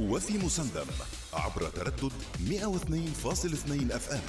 وفي مسندم عبر تردد 102.2 أف إم.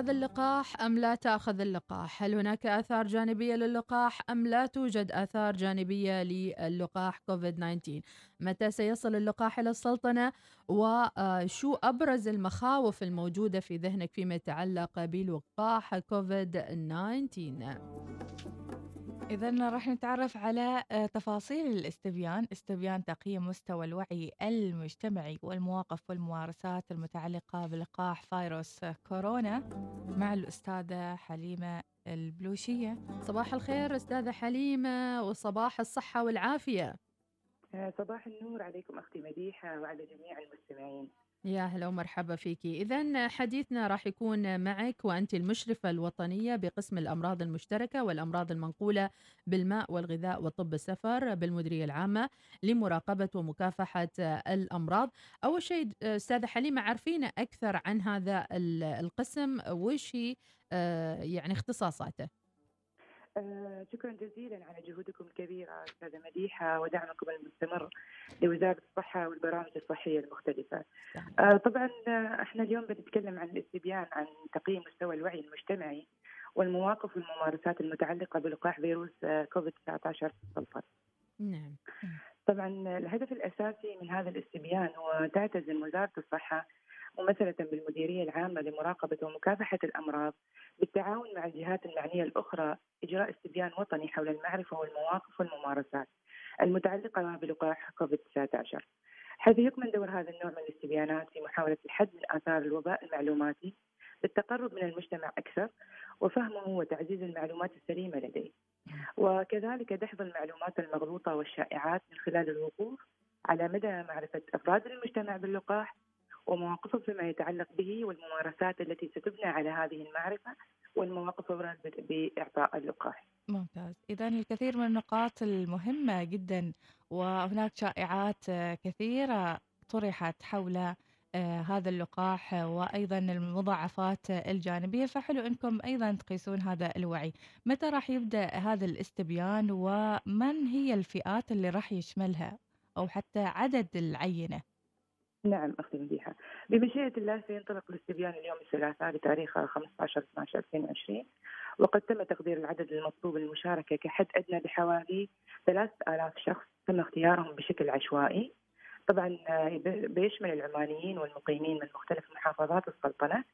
تأخذ اللقاح أم لا تأخذ اللقاح؟ هل هناك آثار جانبية للقاح أم لا توجد آثار جانبية للقاح كوفيد 19 متى سيصل اللقاح إلى السلطنة؟ وشو أبرز المخاوف الموجودة في ذهنك فيما يتعلق بلقاح كوفيد 19 إذا راح نتعرف على آه، تفاصيل الاستبيان. استبيان تقييم مستوى الوعي المجتمعي والمواقف والممارسات المتعلقة بلقاح فيروس كورونا مع الأستاذة حليمة البلوشية. صباح الخير أستاذة حليمة وصباح الصحة والعافية. آه، صباح النور عليكم أختي مديحة وعلى جميع المستمعين. يا هلا ومرحبا فيك. إذا حديثنا راح يكون معك وأنت المشرفة الوطنية بقسم الأمراض المشتركة والأمراض المنقولة بالماء والغذاء وطب السفر بالمديرية العامة لمراقبة ومكافحة الأمراض. أول شيء أستاذة حليمة عارفين أكثر عن هذا القسم؟ وش هي آه، يعني اختصاصاته؟ شكرا جزيلا على جهودكم الكبيرة أستاذة مديحة ودعمكم المستمر لوزارة الصحة والبرامج الصحية المختلفة آه، طبعا آه، إحنا اليوم بنتكلم عن الاستبيان عن تقييم مستوى الوعي المجتمعي والمواقف والممارسات المتعلقة بلقاح فيروس كوفيد 19 في السلطنة. نعم. طبعا الهدف الأساسي من هذا الاستبيان هو تعتزم وزارة الصحة ممثلة بالمديرية العامة لمراقبة ومكافحة الأمراض بالتعاون مع الجهات المعنية الأخرى إجراء استبيان وطني حول المعرفة والمواقف والممارسات المتعلقة بلقاح كوفيد 19 حيث يكمن دور هذا النوع من الاستبيانات في محاولة الحد من آثار الوباء المعلوماتي بالتقرب من المجتمع أكثر وفهمه وتعزيز المعلومات السليمة لديه. وكذلك دحض المعلومات المغلوطة والشائعات من خلال الوقوف على مدى معرفة أفراد المجتمع باللقاح ومواقفه فيما يتعلق به والممارسات التي ستبنى على هذه المعرفة والمواقف بإعطاء اللقاح. ممتاز. إذا الكثير من النقاط المهمة جدا وهناك شائعات كثيرة طرحت حول آه، هذا اللقاح وأيضا المضاعفات الجانبية. فحلو أنكم أيضا تقيسون هذا الوعي. متى راح يبدأ هذا الاستبيان ومن هي الفئات اللي راح يشملها؟ أو حتى عدد العينة؟ نعم أختي مديحه بمشيئة الله سينطلق الاستبيان اليوم الثلاثاء بتاريخ 15 12 2020 وقد تم تقدير العدد المطلوب للمشاركة كحد أدنى بحوالي 3000 شخص تم اختيارهم بشكل عشوائي. طبعا بيشمل العمانيين والمقيمين من مختلف محافظات السلطنة.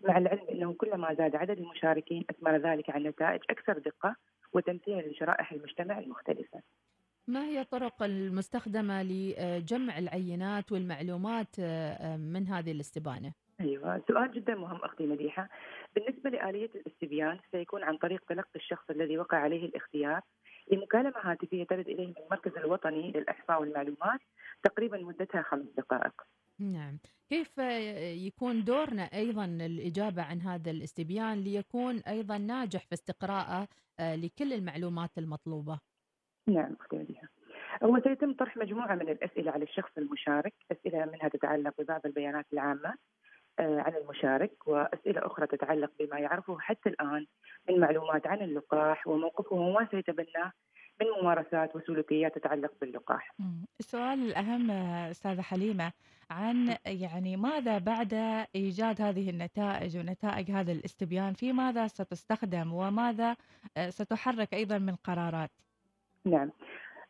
مع العلم أنه كلما زاد عدد المشاركين أثمر ذلك عن نتائج أكثر دقة وتمثيلا لشرائح المجتمع المختلفة. ما هي الطرق المستخدمة لجمع العينات والمعلومات آه، من هذه الاستبانة؟ أيوه سؤال جدا مهم أختي مديحة بالنسبة لآلية الاستبيان سيكون عن طريق تلقي الشخص الذي وقع عليه الاختيار لمكالمة هاتفية ترد إليه من المركز الوطني للإحصاء والمعلومات تقريبا مدتها خمس دقائق. نعم، كيف يكون دورنا أيضا الاجابه عن هذا الاستبيان ليكون أيضا ناجح في استقراءه آه، لكل المعلومات المطلوبة؟ نعم أختي مديحه. هو سيتم طرح مجموعة من الأسئلة على الشخص المشارك، أسئلة منها تتعلق ببعض البيانات العامة آه، عن المشارك وأسئلة أخرى تتعلق بما يعرفه حتى الآن من معلومات عن اللقاح وموقفه وما سيتبناه من ممارسات وسلوكيات تتعلق باللقاح. السؤال الأهم أستاذة حليمة عن يعني ماذا بعد إيجاد هذه النتائج ونتائج هذا الاستبيان في ماذا ستستخدم وماذا آه، ستحرك أيضا من قرارات؟ نعم.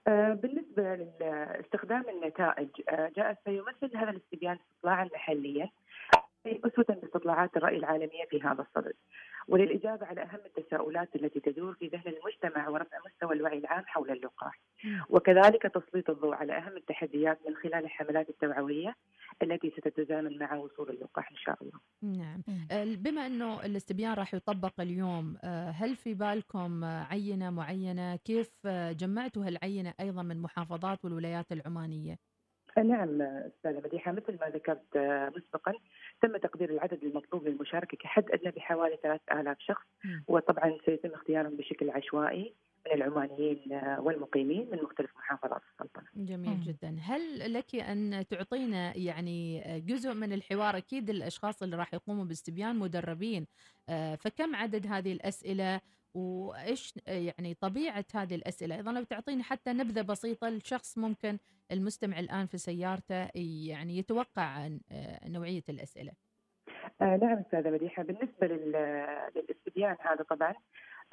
آه، بالنسبة لاستخدام النتائج آه، جاء سيمثل هذا الاستبيان استطلاعا محليا أسوة باستطلاعات الرأي العالمية في هذا الصدد. وللإجابة على أهم التساؤلات التي تدور في ذهن المجتمع ورفع مستوى الوعي العام حول اللقاح. وكذلك تسليط الضوء على أهم التحديات من خلال الحملات التوعوية. التي ستتزامن مع وصول اللقاح إن شاء الله. نعم. آه، بما أنه الاستبيان راح يطبق اليوم آه، هل في بالكم عينة معينة؟ كيف جمعتوا هالعينة أيضا من محافظات والولايات العمانية؟ نعم أستاذة مديحة مثل ما ذكرت مسبقا تم تقدير العدد المطلوب للمشاركة كحد أدنى بحوالي 3000 شخص. وطبعا سيتم اختيارهم بشكل عشوائي. من العمانيين والمقيمين من مختلف محافظات السلطنة. جميل مم. جدا. هل لك أن تعطينا يعني جزء من الحوار؟ أكيد الأشخاص اللي راح يقوموا باستبيان مدربين. آه، فكم عدد هذه الأسئلة؟ وإيش يعني طبيعة هذه الأسئلة؟ أيضا لو تعطينا حتى نبذة بسيطة لشخص ممكن المستمع الآن في سيارته يعني يتوقع عن آه، نوعية الأسئلة. آه نعم أستاذة مديحه بالنسبة لل- للاستبيان هذا طبعا آه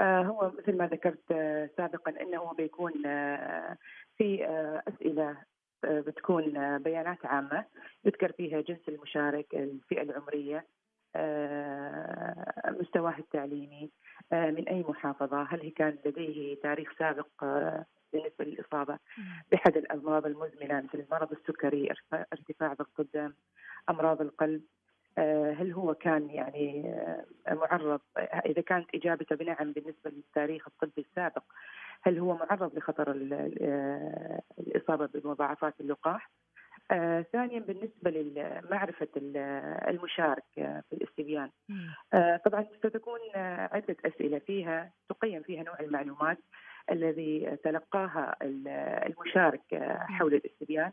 هو مثل ما ذكرت آه سابقا إنه بيكون آه في آه أسئلة آه بتكون آه بيانات عامة يذكر فيها جنس المشارك، الفئة العمرية، آه مستواه التعليمي، آه من أي محافظة، هل هي كان لديه تاريخ سابق آه بالنسبة للإصابة بأحد الأمراض المزمنة مثل مرض السكري، ارتفاع- ضغط الدم، أمراض القلب، آه، هل هو كان يعني آه، معرض إذا كانت إجابته بنعم بالنسبة للتاريخ الطبي السابق هل هو معرض لخطر آه، الإصابة بمضاعفات اللقاح؟ آه، ثانيا بالنسبة لمعرفة ال- المشارك آه، في الاستبيان. آه، طبعا ستكون آه، عدة أسئلة فيها تقيم فيها نوع المعلومات الذي تلقاها ال- المشارك آه، حول الاستبيان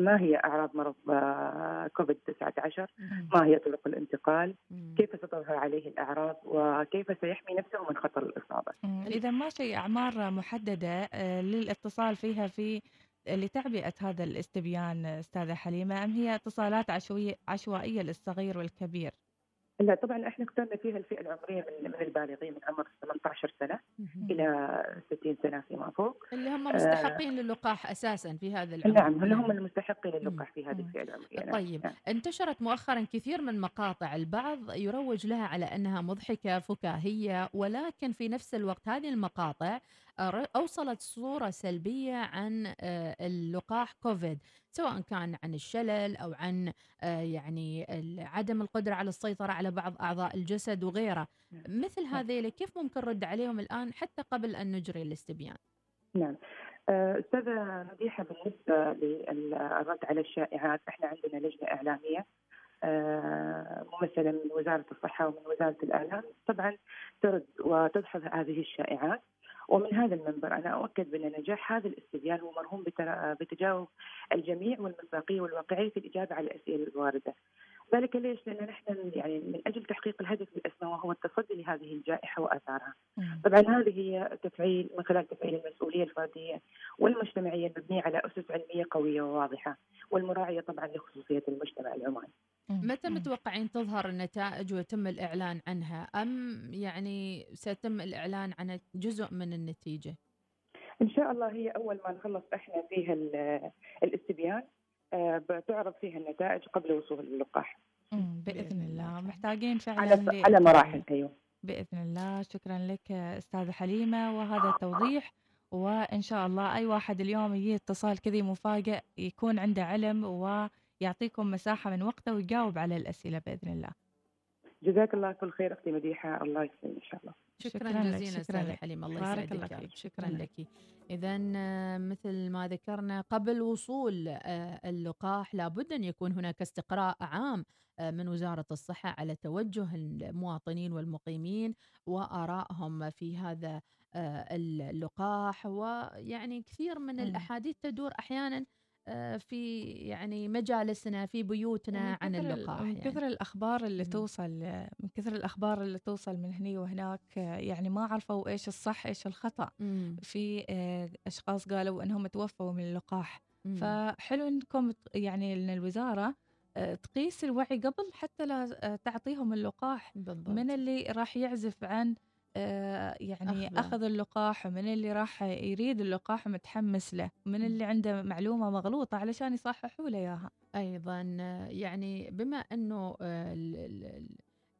ما هي أعراض مرض آه، كوفيد 19 مهم. ما هي طرق الانتقال. كيف ستظهر عليه الأعراض وكيف سيحمي نفسه من خطر الإصابة مم. إذا ما شيء أعمار محددة آه، للاتصال فيها في لتعبئة هذا الاستبيان أستاذة حليمة أم هي اتصالات عشوائية للصغير والكبير؟ لا طبعا إحنا اخترنا فيها الفئة العمرية من من البالغين من عمر 18 سنة مهم. إلى 60 سنة فيما فوق اللي هم مستحقين للقاح أساسا في هذا العمر نعم هل هم المستحقين للقاح في هذه مم. الفئة العمرية نعم. طيب نعم. انتشرت مؤخرا كثير من مقاطع البعض يروج لها على أنها مضحكة فكاهية ولكن في نفس الوقت هذه المقاطع أر- أوصلت صورة سلبية عن آه، اللقاح كوفيد سواء كان عن الشلل أو عن آه، يعني عدم القدرة على السيطرة على بعض أعضاء الجسد وغيره. نعم. مثل هذيل كيف ممكن نرد عليهم الآن حتى قبل أن نجري الاستبيان؟ نعم. آه، أستاذة مديحة بالنسبة للرد على الشائعات إحنا عندنا لجنة إعلامية آه، ممثلة من وزارة الصحة ومن وزارة الإعلام. طبعا ترد وتدحض هذه الشائعات. ومن هذا المنبر أنا أؤكد بأن نجاح هذا الاستبيان هو مرهون بتجاوب الجميع والمصداقية والواقعية في الإجابة على الأسئلة الواردة ذلك ليش؟ لأن نحن يعني من أجل تحقيق الهدف الأسمى وهو التصدي لهذه الجائحة وآثارها مم. طبعا هذه هي تفعيل من خلال تفعيل المسؤولية الفردية والمجتمعية المبنية على أسس علمية قوية وواضحة والمراعية طبعا لخصوصية المجتمع العماني. متى. متوقعين تظهر النتائج ويتم الإعلان عنها أم يعني سيتم الإعلان عن جزء من النتيجة إن شاء الله هي أول ما نخلص إحنا فيها ال- الاستبيان آه، بتعرض فيها النتائج قبل وصول اللقاح. بإذن الله. محتاجين فعلا على على مراحل أيوه. بإذن الله شكرا لك أستاذة حليمة وهذا التوضيح وإن شاء الله أي واحد اليوم يجي اتصال كذي مفاجئ يكون عنده علم ويعطيكم مساحة من وقته ويجاوب على الأسئلة بإذن الله جزاك الله كل خير أختي مديحة الله يسلمك إن شاء الله. شكرا, شكراً لك، جزيلا شكراً أستاذة لك. حليم الله بارك يسعدك الله. فيك، شكرا لك إذا مثل ما ذكرنا قبل وصول آه، اللقاح لابد أن يكون هناك استقراء عام آه، من وزارة الصحة على توجه المواطنين والمقيمين وآرائهم في هذا آه، اللقاح ويعني كثير من مم. الأحاديث تدور أحيانا آه، في يعني مجالسنا في بيوتنا من عن اللقاح من يعني. كثر الأخبار اللي مم. توصل من كثر الأخبار اللي توصل من هني وهناك يعني ما عرفوا إيش الصح إيش الخطأ مم. في آه، أشخاص قالوا إنهم توفوا من اللقاح مم. فحلو إنكم يعني إن الوزارة آه، تقيس الوعي قبل حتى لا آه، تعطيهم اللقاح بالضبط من اللي راح يعزف عن آه، يعني أخذه. أخذ اللقاح ومن اللي راح يريد اللقاح ومتحمس له من. اللي عنده معلومة مغلوطة علشان يصححوا له إياها أيضا آه، يعني بما إنه آه،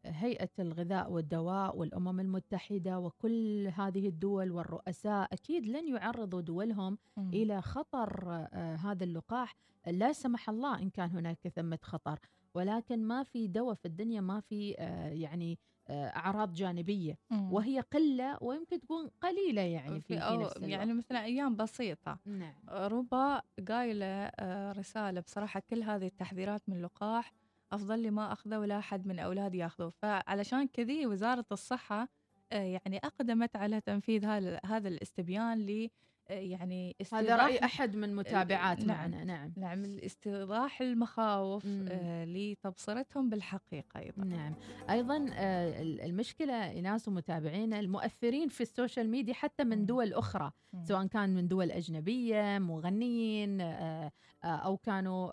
هيئة الغذاء والدواء والأمم المتحدة وكل هذه الدول والرؤساء أكيد لن يعرضوا دولهم مم. إلى خطر آه، هذا اللقاح لا سمح الله إن كان هناك ثمة خطر ولكن ما في دواء في الدنيا ما في آه، يعني آه، أعراض جانبية مم. وهي قلة ويمكن تكون قليلة يعني في, في نفس الوقت. يعني مثلا أيام بسيطة. نعم. ربا قايلة آه، رسالة بصراحة كل هذه التحذيرات من اللقاح أفضل لي ما أخذه ولا أحد من اولادي ياخذه فعلشان كذي وزارة الصحة آه، يعني أقدمت على تنفيذ هذا الاستبيان آه، يعني هذا رأي استيضاح أحد من متابعات نعم. معنا نعم نعم الاستيضاح المخاوف. آه، لتبصرتهم بالحقيقة أيضا نعم أيضا آه، ال- المشكلة ناس ومتابعينا المؤثرين في ال social media حتى من. دول أخرى مم. سواء كان من دول أجنبية مغنيين آه، أو كانوا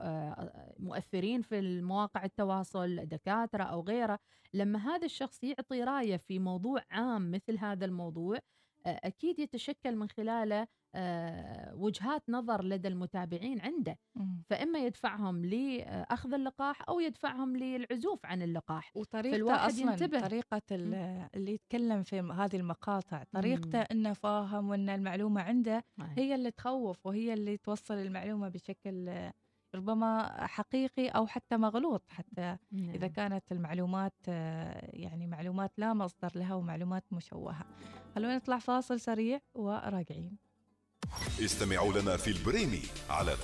مؤثرين في المواقع التواصل دكاترة أو غيره لما هذا الشخص يعطي رأيه في موضوع عام مثل هذا الموضوع أكيد يتشكل من خلاله وجهات نظر لدى المتابعين عنده مم. فإما يدفعهم لاخذ اللقاح أو يدفعهم للعزوف عن اللقاح وطريقته أصلا ينتبه. طريقة ال- اللي يتكلم في هذه المقاطع طريقته مم. إنه فاهم وإن المعلومة عنده هي اللي تخوف وهي اللي توصل المعلومة بشكل ربما حقيقي أو حتى مغلوط حتى إذا كانت المعلومات يعني معلومات لا مصدر لها ومعلومات مشوهة. خلونا نطلع فاصل سريع وراجعين. استمعوا لنا في البريمي على